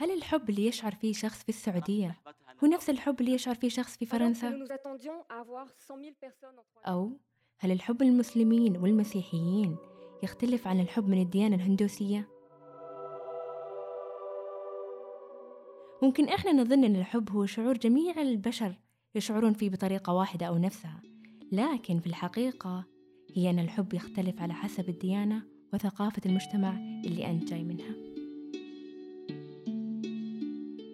هل الحب اللي يشعر فيه شخص في السعودية هو نفس الحب اللي يشعر فيه شخص في فرنسا؟ أو هل الحب المسلمين والمسيحيين يختلف عن الحب من الديانة الهندوسية؟ ممكن إحنا نظن أن الحب هو شعور جميع البشر يشعرون فيه بطريقة واحدة أو نفسها لكن في الحقيقة هي أن الحب يختلف على حسب الديانة وثقافة المجتمع اللي أنت جاي منها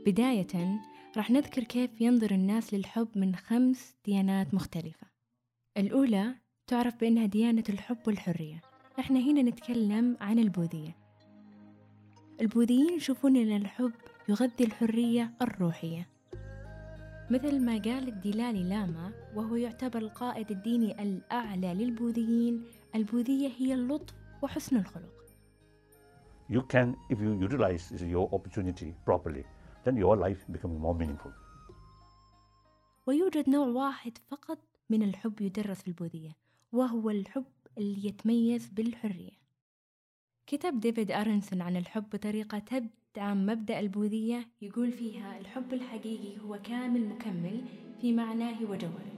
بداية راح نذكر كيف ينظر الناس للحب من خمس ديانات مختلفة. الأولى تعرف بأنها ديانة الحب والحرية. إحنا هنا نتكلم عن البوذية. البوذيين يشوفون أن الحب يغذي الحرية الروحية. مثل ما قال الدلالي لاما وهو يعتبر القائد الديني الأعلى للبوذيين البوذية هي اللطف وحسن الخلق. You can, if you utilize your opportunity properly, then your life becomes more meaningful. ويوجد نوع واحد فقط من الحب يدرس في البوذية وهو الحب اللي يتميز بالحرية. كتب ديفيد أرنسون عن الحب بطريقة تدعم مبدأ البوذية يقول فيها الحب الحقيقي هو كامل مكمل في معناه وجوهره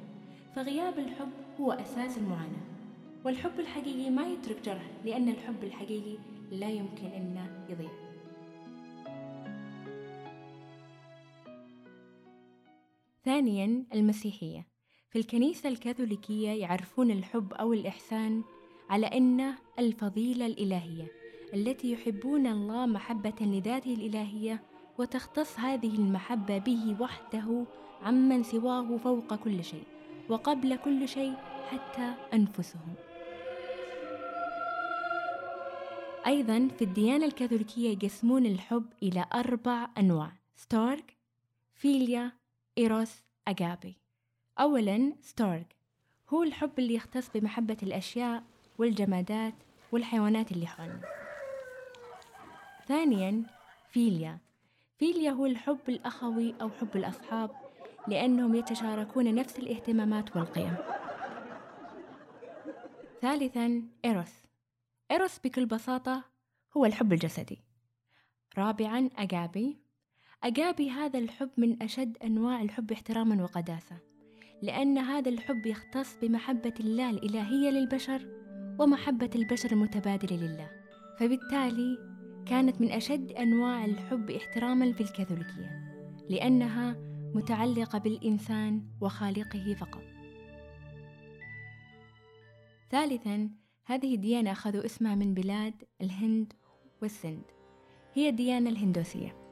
فغياب الحب هو أساس المعاناة. والحب الحقيقي ما يترك جرح لأن الحب الحقيقي لا يمكن أنه يضيع. ثانيا المسيحية. في الكنيسة الكاثوليكية يعرفون الحب أو الإحسان على أنه الفضيلة الإلهية التي يحبون الله محبة لذاته الإلهية وتختص هذه المحبة به وحده عمن سواه فوق كل شيء وقبل كل شيء حتى أنفسهم. أيضا في الديانة الكاثوليكية يقسمون الحب إلى أربع أنواع ستارك فيليا إيروس أجابي. أولا ستارك هو الحب اللي يختص بمحبة الأشياء والجمادات والحيوانات اللي حولنا. ثانيا فيليا. فيليا هو الحب الأخوي أو حب الأصحاب لأنهم يتشاركون نفس الاهتمامات والقيم. ثالثا إيروس إيروس بكل بساطة هو الحب الجسدي. رابعا أجابي. أجابي هذا الحب من أشد أنواع الحب احتراما وقداسة لأن هذا الحب يختص بمحبة الله الإلهية للبشر ومحبة البشر المتبادلة لله فبالتالي كانت من أشد أنواع الحب احتراما في الكاثوليكية لأنها متعلقة بالإنسان وخالقه فقط. ثالثا هذه الديانة أخذوا اسمها من بلاد الهند والسند هي الديانة الهندوسية.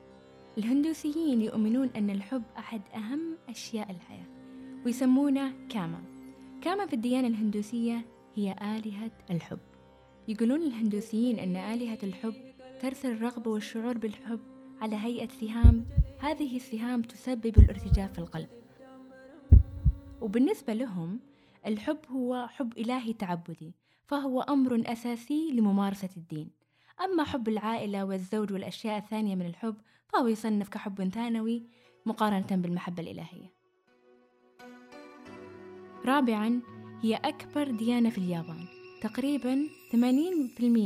الهندوسيين يؤمنون أن الحب أحد أهم أشياء الحياة ويسمونه كاما. كاما في الديانة الهندوسية هي آلهة الحب. يقولون الهندوسيين أن آلهة الحب ترسل الرغبة والشعور بالحب على هيئة سهام. هذه السهام تسبب الارتجاف في القلب. وبالنسبة لهم الحب هو حب إلهي تعبدي فهو أمر أساسي لممارسة الدين. أما حب العائلة والزوج والأشياء الثانية من الحب فهو يصنف كحب ثانوي مقارنة بالمحبة الإلهية. رابعا هي أكبر ديانة في اليابان. تقريبا 80%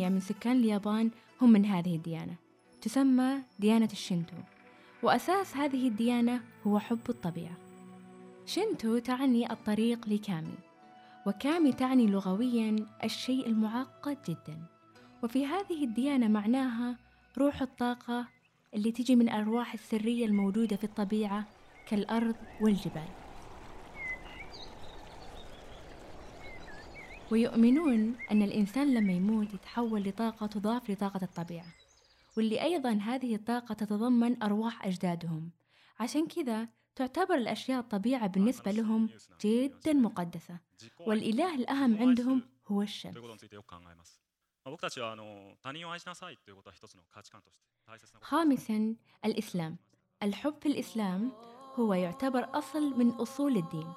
من سكان اليابان هم من هذه الديانة. تسمى ديانة الشينتو وأساس هذه الديانة هو حب الطبيعة. شينتو تعني الطريق لكامي. وكامي تعني لغويا الشيء المعقد جدا. وفي هذه الديانة معناها روح الطاقة اللي تجي من الأرواح السرية الموجودة في الطبيعة كالأرض والجبال. ويؤمنون أن الإنسان لما يموت يتحول لطاقة تضاف لطاقة الطبيعة واللي أيضا هذه الطاقة تتضمن أرواح أجدادهم. عشان كذا تعتبر الأشياء الطبيعة بالنسبة لهم جدا مقدسة والإله الأهم عندهم هو الشمس. خامسا الإسلام. الحب في الإسلام هو يعتبر أصل من أصول الدين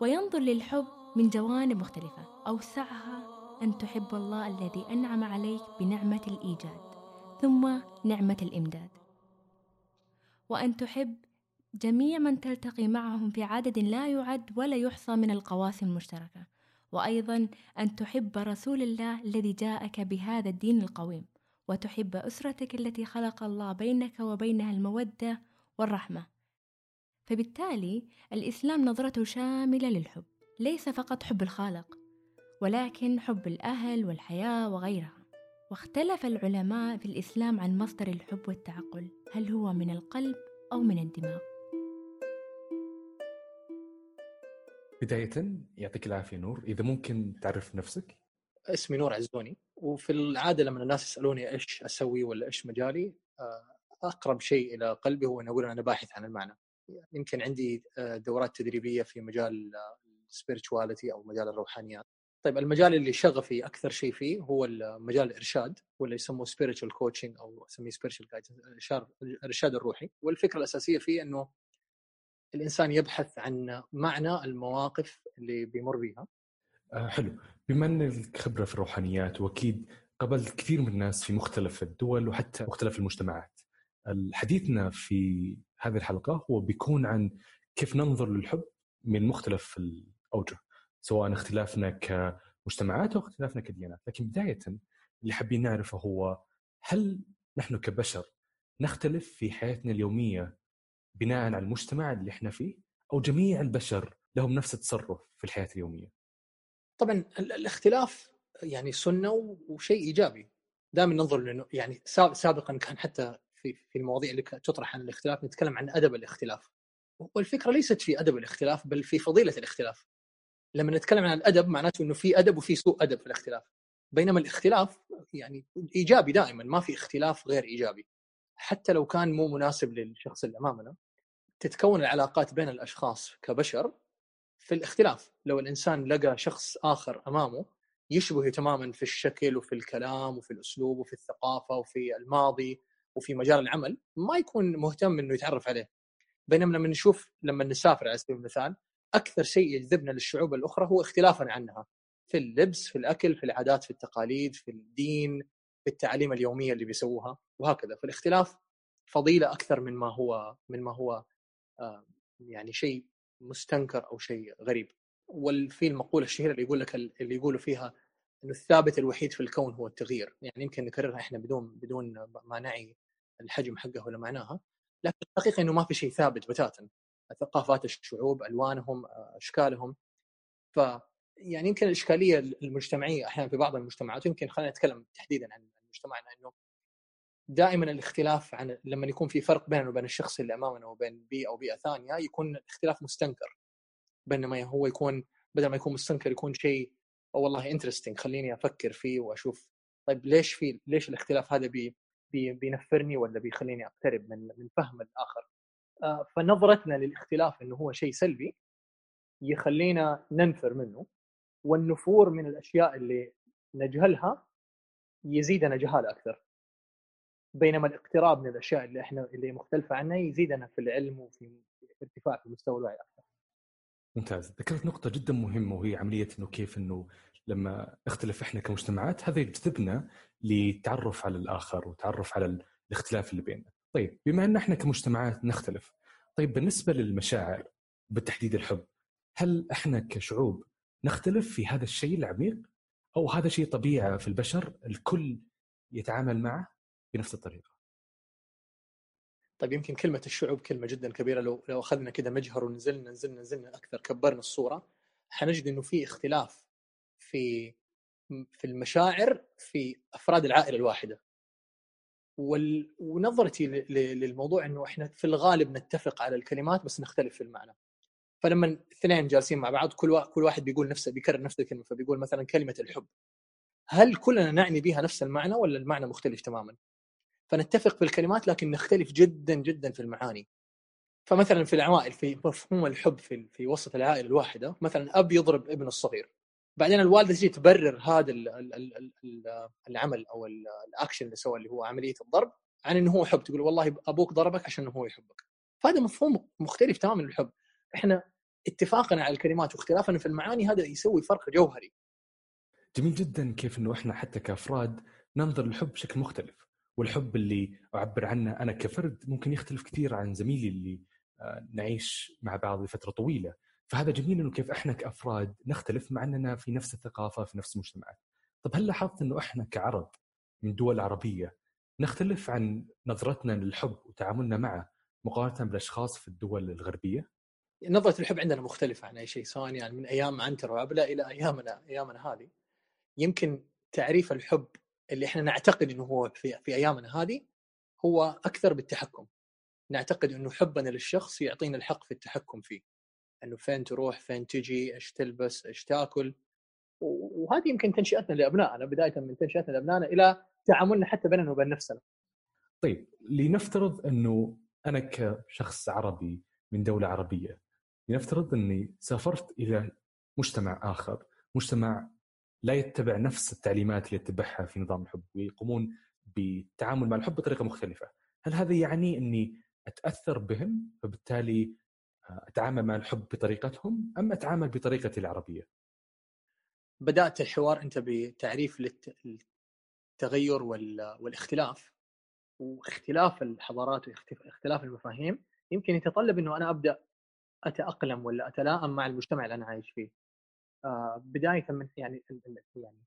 وينظر للحب من جوانب مختلفة. أوسعها أن تحب الله الذي أنعم عليك بنعمة الإيجاد ثم نعمة الإمداد. وأن تحب جميع من تلتقي معهم في عدد لا يعد ولا يحصى من القواسم المشتركة. وأيضا أن تحب رسول الله الذي جاءك بهذا الدين القويم وتحب أسرتك التي خلق الله بينك وبينها المودة والرحمة. فبالتالي الإسلام نظرته شاملة للحب ليس فقط حب الخالق ولكن حب الأهل والحياة وغيرها. واختلف العلماء في الإسلام عن مصدر الحب والتعقل هل هو من القلب أو من الدماغ؟ بداية يعطيك العافية نور. إذا ممكن تعرف نفسك؟ اسمي نور عزوني وفي العادة لما الناس يسألوني إيش أسوي ولا إيش مجالي آه، أقرب شيء إلى قلبي هو أن أقول أنا باحث عن المعنى. يمكن عندي آه، دورات تدريبية في مجال ال spirituality أو مجال الروحانيات. طيب المجال اللي شغفي أكثر شيء فيه هو مجال الارشاد واللي يسموه spiritual coaching أو أسميه spiritual الارشاد الروحي. والفكرة الأساسية فيه إنه الإنسان يبحث عن معنى المواقف اللي بيمر بها آه حلو. بما ان لك خبرة في الروحانيات وأكيد قابلت كثير من الناس في مختلف الدول وحتى مختلف المجتمعات. حديثنا في هذه الحلقة هو بيكون عن كيف ننظر للحب من مختلف الأوجه سواء اختلافنا كمجتمعات أو اختلافنا كديانات. لكن بداية اللي حابين نعرفه هو هل نحن كبشر نختلف في حياتنا اليومية بناء على المجتمع اللي إحنا فيه أو جميع البشر لهم نفس التصرف في الحياة اليومية. طبعا الاختلاف يعني سنة وشيء إيجابي دائما ننظر لأنه يعني سابقا كان حتى في في المواضيع اللي تطرح عن الاختلاف نتكلم عن أدب الاختلاف. والفكرة ليست في أدب الاختلاف بل في فضيلة الاختلاف. لما نتكلم عن الأدب معناته إنه في أدب وفي سوء أدب في الاختلاف. بينما الاختلاف يعني إيجابي دائما ما في اختلاف غير إيجابي. حتى لو كان مو مناسب للشخص اللي أمامنا تتكون العلاقات بين الأشخاص كبشر في الاختلاف. لو الإنسان لقى شخص آخر أمامه يشبهه تماما في الشكل وفي الكلام وفي الأسلوب وفي الثقافة وفي الماضي وفي مجال العمل ما يكون مهتم إنه يتعرف عليه. بينما لما نشوف لما نسافر على سبيل المثال أكثر شيء يجذبنا للشعوب الأخرى هو اختلافنا عنها. في اللبس في الأكل في العادات في التقاليد في الدين في التعاليم اليومية اللي بيسووها وهكذا. فالاختلاف فضيلة أكثر من ما هو من ما هو يعني شيء مستنكر أو شيء غريب. وفي المقوله الشهيره اللي يقول لك اللي يقولوا فيها إنه الثابت الوحيد في الكون هو التغيير. يعني يمكن نكررها إحنا بدون بدون ما نعي الحجم حقه ولا معناها. لكن الحقيقة إنه ما في شيء ثابت بتاتا. ثقافات الشعوب ألوانهم أشكالهم. ف يعني يمكن الإشكالية المجتمعية أحيانا في بعض المجتمعات يمكن خلينا نتكلم تحديدا عن مجتمعنا انه دائما الاختلاف عن لما يكون في فرق بيننا وبين الشخص اللي أمامنا وبين بيئه أو بيئه ثانية يكون الاختلاف مستنكر. بينما هو يكون بدل ما يكون مستنكر يكون شيء أو والله انترستنج خليني أفكر فيه وأشوف. طيب ليش في ليش الاختلاف هذا بي بي بينفرني ولا بيخليني أقترب من من فهم الآخر؟ آه، فنظرتنا للاختلاف إنه هو شيء سلبي يخلينا ننفر منه والنفور من الأشياء اللي نجهلها يزيدنا جهاله أكثر. بينما الاقتراب من الأشياء اللي إحنا اللي مختلفة عنها يزيدنا في العلم وفي ارتفاع في مستوى الوعي أكثر. ممتاز، ذكرت نقطة جدا مهمة وهي عملية إنه كيف إنه لما نختلف إحنا كمجتمعات هذا يجذبنا للتعرف على الآخر وتعرف على الاختلاف اللي بيننا. طيب بما إن إحنا كمجتمعات نختلف طيب بالنسبة للمشاعر بالتحديد الحب هل إحنا كشعوب نختلف في هذا الشيء العميق أو هذا شيء طبيعه في البشر الكل يتعامل معه بنفس الطريقة. طيب يمكن كلمة الشعوب كلمة جدا كبيرة لو لو أخذنا كذا مجهر ونزلنا نزلنا نزلنا أكثر كبرنا الصورة حنجد إنه في اختلاف في في المشاعر في أفراد العائلة الواحدة. وال... ونظرتي للموضوع إنه إحنا في الغالب نتفق على الكلمات بس نختلف في المعنى. فلما الاثنين جالسين مع بعض كل كل واحد بيقول نفسه بيكرر نفس الكلمة فبيقول مثلا كلمة الحب. هل كلنا نعني بها نفس المعنى ولا المعنى مختلف تماما؟ فنتفق في الكلمات لكن نختلف جدا جدا في المعاني. فمثلا في العوائل في مفهوم الحب في في وسط العائلة الواحدة مثلا أب يضرب ابنه الصغير. بعدين الوالدة تجي تبرر هذا العمل أو الأكشن اللي سوى اللي هو عملية الضرب عن إنه هو حب. تقول والله أبوك ضربك عشان هو يحبك. فهذا مفهوم مختلف تماما من الحب. إحنا اتفاقنا على الكلمات واختلافنا في المعاني هذا يسوي فرق جوهري. جميل جدا كيف إنه إحنا حتى كأفراد ننظر للحب بشكل مختلف. والحب اللي أعبر عنه أنا كفرد ممكن يختلف كثير عن زميلي اللي آه، نعيش مع بعض لفترة طويلة فهذا جميل إنه كيف إحنا كأفراد نختلف مع إننا في نفس الثقافة في نفس المجتمعات. طب هل لاحظت إنه إحنا كعرب من دول عربية نختلف عن نظرتنا للحب وتعاملنا معه مقارنة بالأشخاص في الدول الغربية؟ نظرة الحب عندنا مختلفة عن أي شيء سواء يعني من أيام عنتر وعبله إلى أيامنا أيامنا هذه يمكن تعريف الحب اللي إحنا نعتقد إنه هو في, في أيامنا هذه هو أكثر بالتحكم. نعتقد إنه حبنا للشخص يعطينا الحق في التحكم فيه. إنه فين تروح فين تجي إيش تلبس إيش تأكل. وهذه يمكن تنشئتنا لأبنائنا بداية من تنشئتنا لأبنائنا إلى تعاملنا حتى بيننا وبين نفسنا. طيب لنفترض إنه أنا كشخص عربي من دولة عربية لنفترض إني سافرت إلى مجتمع آخر، مجتمع لا يتبع نفس التعليمات اللي يتبعها في نظام الحب ويقومون بالتعامل مع الحب بطريقة مختلفة. هل هذا يعني إني أتأثر بهم فبالتالي أتعامل مع الحب بطريقتهم أم أتعامل بطريقتي العربية؟ بدأت الحوار أنت بتعريف للتغير والاختلاف واختلاف الحضارات واختلاف المفاهيم يمكن يتطلب إنه أنا أبدأ أتأقلم ولا أتلائم مع المجتمع اللي أنا عايش فيه. آه بداية من يعني يعني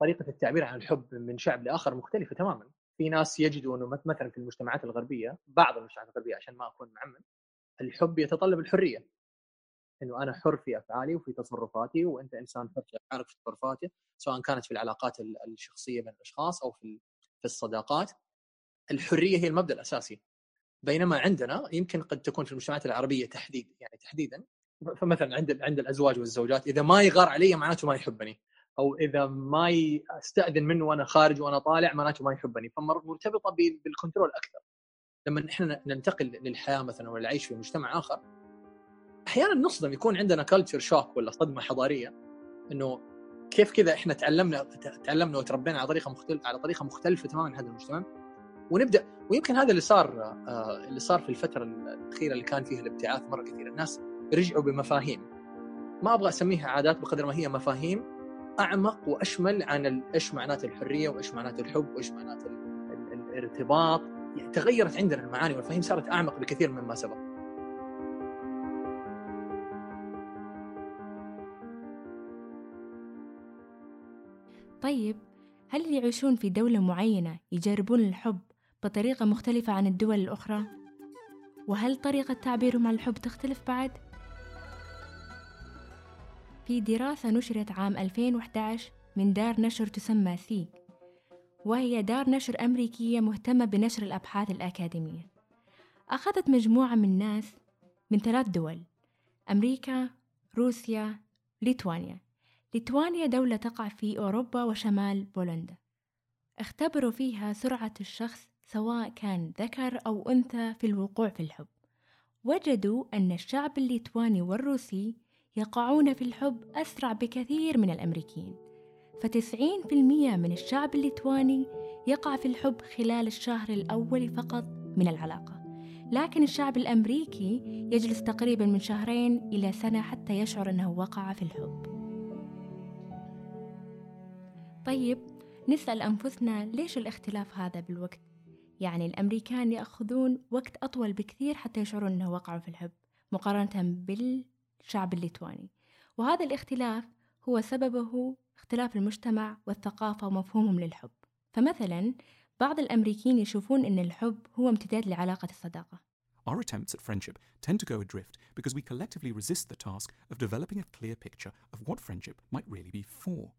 طريقة التعبير عن الحب من شعب لآخر مختلفة تماما. في ناس يجدوا انه مثلا في المجتمعات الغربية بعض المجتمعات الغربية عشان ما أكون معمم الحب يتطلب الحرية. إنه أنا حر في أفعالي وفي تصرفاتي وأنت إنسان حر في أفعالك وفي تصرفاتك سواء كانت في العلاقات الشخصية بين الأشخاص أو في في الصداقات. الحرية هي المبدأ الأساسي. بينما عندنا يمكن قد تكون في المجتمعات العربية تحديد يعني تحديدا فمثلا عند عند الأزواج والزوجات إذا ما يغار علي معناته ما يحبني أو إذا ما أستأذن منه وأنا خارج وأنا طالع معناته ما يحبني فمرتبطة بال control أكثر. لما إحنا ننتقل للحياة مثلا ولا العيش في مجتمع آخر أحيانا نصدم يكون عندنا culture shock ولا صدمة حضارية إنه كيف كذا إحنا تعلمنا تعلمنا وتربينا على طريقة مختلفه على طريقة مختلفة تماما عن هذا المجتمع. ونبدأ ويمكن هذا اللي صار آه اللي صار في الفترة الأخيرة اللي كان فيها الابتعاث مرة كثير. الناس رجعوا بمفاهيم ما أبغى أسميها عادات بقدر ما هي مفاهيم أعمق وأشمل عن إيش معنات الحرية وإيش معنات الحب وإيش معنات الارتباط يعني تغيرت عندنا المعاني والمفاهيم صارت أعمق بكثير مما سبق طيب هل اللي يعيشون في دولة معينة يجربون الحب بطريقة مختلفة عن الدول الأخرى؟ وهل طريقة تعبيرهم عن الحب تختلف بعد؟ في دراسة نشرت عام 2011 من دار نشر تسمى سيك وهي دار نشر أمريكية مهتمة بنشر الأبحاث الأكاديمية. أخذت مجموعة من الناس من ثلاث دول أمريكا، روسيا، ليتوانيا. ليتوانيا دولة تقع في أوروبا وشمال بولندا. اختبروا فيها سرعة الشخص سواء كان ذكر أو أنثى في الوقوع في الحب. وجدوا أن الشعب الليتواني والروسي يقعون في الحب أسرع بكثير من الأمريكيين. فتسعين في المية من الشعب الليتواني يقع في الحب خلال الشهر الأول فقط من العلاقة. لكن الشعب الأمريكي يجلس تقريبا من شهرين إلى سنة حتى يشعر أنه وقع في الحب. طيب نسأل أنفسنا ليش الاختلاف هذا بالوقت؟ يعني الأمريكان يأخذون وقت أطول بكثير حتى يشعرون أنه وقعوا في الحب مقارنة بالشعب الليتواني وهذا الاختلاف هو سببه اختلاف المجتمع والثقافة ومفهومهم للحب فمثلا بعض الأمريكيين يشوفون أن الحب هو امتداد لعلاقة الصداقة Our attempts at friendship tend to go adrift because we collectively resist the task of developing a clear picture of what friendship might really be for.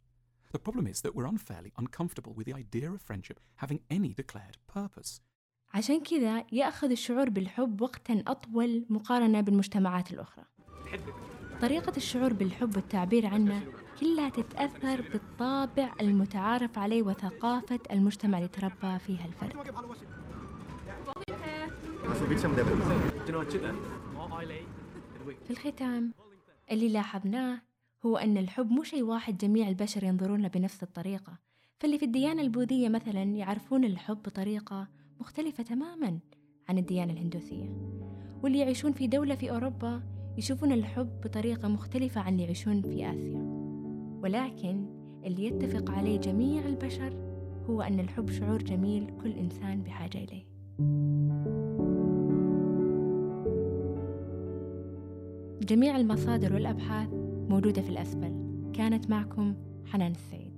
The problem is that we're unfairly uncomfortable with the idea of friendship having any declared purpose. عشان كذا يأخذ الشعور بالحب وقتا أطول مقارنة بالمجتمعات الأخرى طريقة الشعور بالحب والتعبير عنه كلها تتأثر بالطابع المتعارف عليه وثقافة المجتمع اللي تربى فيها الفرد. في الختام اللي لاحظناه هو أن الحب مو شيء واحد جميع البشر ينظرون له بنفس الطريقة. فاللي في الديانة البوذية مثلا يعرفون الحب بطريقة مختلفة تماما عن الديانة الهندوسية. واللي يعيشون في دولة في أوروبا يشوفون الحب بطريقة مختلفة عن اللي يعيشون في آسيا. ولكن اللي يتفق عليه جميع البشر هو أن الحب شعور جميل كل إنسان بحاجة إليه. جميع المصادر والأبحاث موجودة في الأسفل. كانت معكم حنان السيد